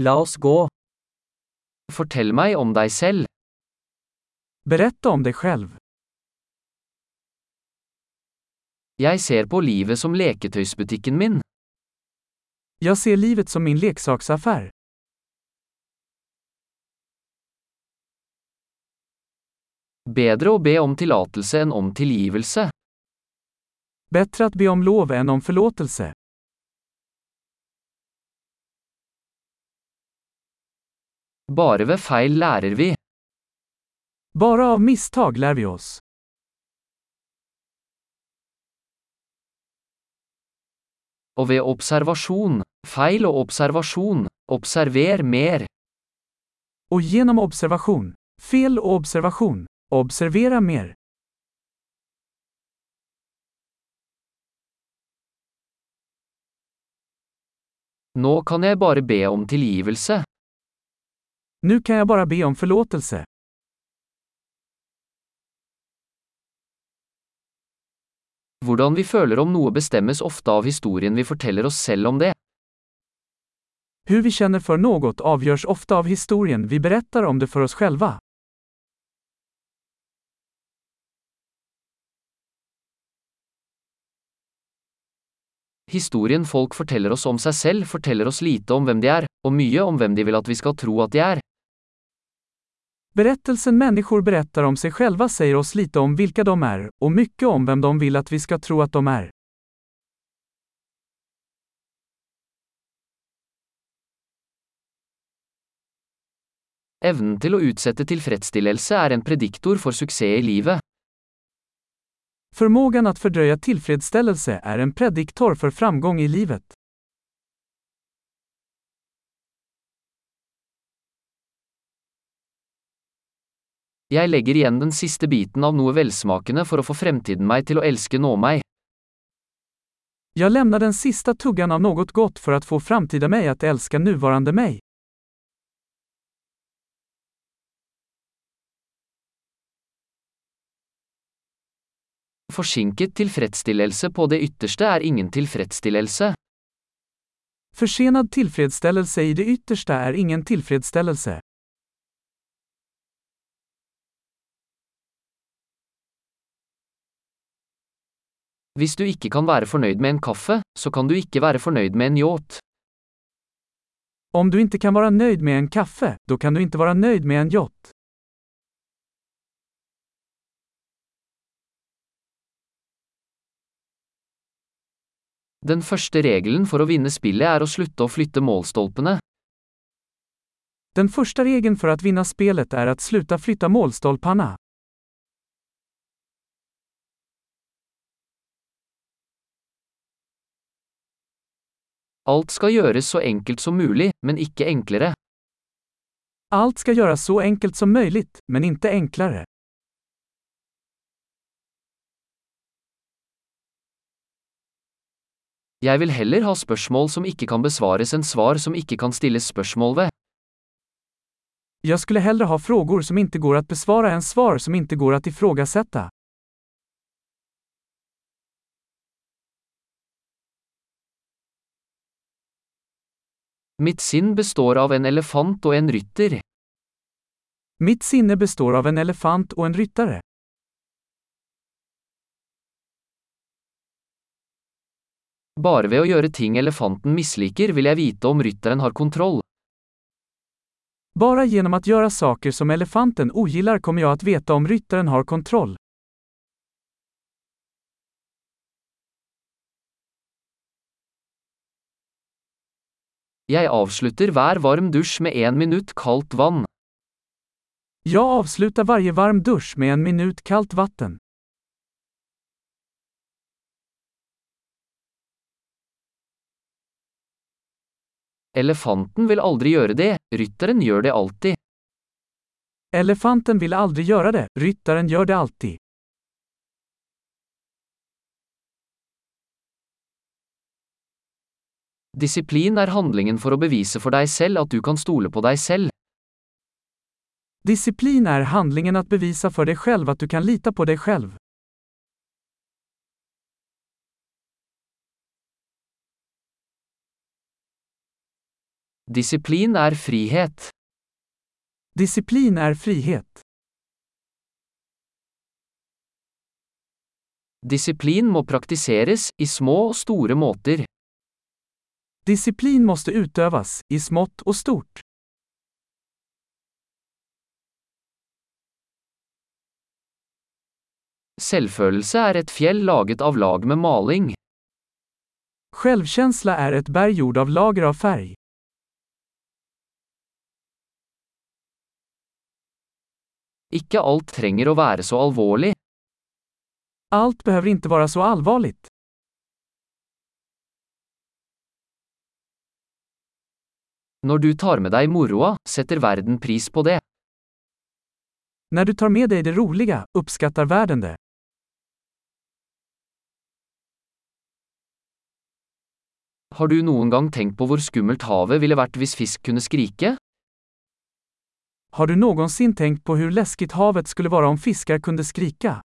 La oss gå. Fortell meg om deg selv. Berätta om dig själv. Jeg ser på livet som leketøysbutikken min. Jag ser livet som min leksaksaffär. Bedre å be om tillatelse enn om tilgivelse. Bättre att be om lov än om förlåtelse. Bare ved feil lærer vi. Bara av misstag lär vi oss. Og ved observasjon, feil og observasjon, observer mer. Och genom observation, fel och observation, observera mer. Nå kan jeg bare be om tilgivelse. Nu kan jag bara be om förlåtelse. Hvordan vi føler om noe bestemmes ofte av historien vi forteller oss selv om det. Hur vi känner för något avgörs ofta av historien vi berättar om det för oss själva. Historien folk forteller oss om seg selv forteller oss lite om hvem de er, og mye om hvem de vil at vi skal tro at de er. Berättelsen människor berättar om sig själva säger oss lite om vilka de är, och mycket om vem de vill att vi ska tro att de är. Evnen til å utsette tilfredsstillelse er en prediktor for suksess i livet. Förmågan att fördröja tillfredsställelse är en prediktor för framgång i livet. Jeg legger igjen den siste biten av noe velsmakende for å få fremtiden meg til å elske nå meg. Jag lämnar den sista tuggan av något gott för att få framtida mig att älska nuvarande mig. Forsinket tilfredsstillelse på det ytterste er ingen tilfredsstillelse. Försenad tillfredsställelse i det yttersta är ingen tillfredsställelse. Hvis du ikke kan være fornøyd med en kaffe, så kan du ikke være fornøyd med en yacht. Om du inte kan vara nöjd med en kaffe, då kan du inte vara nöjd med en yacht. Den første regelen for å vinne spillet er å slutte å flytte målstolpene. Den första regeln för att vinna spelet är att sluta flytta målstolparna. Alt skal gjøres så enkelt som mulig, men ikke enklere. Allt ska göras så enkelt som möjligt, men inte enklare. Jeg vil heller ha spørsmål som ikke kan besvares enn svar som ikke kan stilles spørsmål ved. Jag skulle hellre ha frågor som inte går att besvara än svar som inte går att ifrågasätta. Mitt sinn består av en elefant og en rytter. Mitt sinne består av en elefant och en ryttare. Bare ved å gjøre ting elefanten misliker vil jeg vite om rytteren har kontroll. Bara genom att göra saker som elefanten ogillar kommer jag att veta om ryttaren har kontroll. Jeg avslutter hver varm dusj med en minutt kaldt vann. Jag avslutar varje varm dusch med en minut kallt vatten. Elefanten vil aldri gjøre det, rytteren gjør det alltid. Elefanten vill aldrig göra det, ryttaren gör det alltid. Disiplin er handlingen for å bevise for deg selv at du kan stole på deg selv. Disciplin är handlingen att bevisa för dig själv att du kan lita på dig själv. Disiplin är frihet. Disciplin är frihet. Disiplin må praktiseres i små og store måter. Disciplin måste utövas, i smått och stort. Selvfølelse er et fjell laget av lag med maling. Självkänsla är ett berg gjord av lager av färg. Ikke alt trenger å være så alvorlig. Allt behöver inte vara så allvarligt. Når du tar med deg moroa, setter verden pris på det. När du tar med dig det roliga, uppskattar världen det. Har du noen gang tenkt på hvor skummelt havet ville vært hvis fisk kunne skrike? Har du någonsin tänkt på hur läskigt havet skulle vara om fiskar kunde skrika?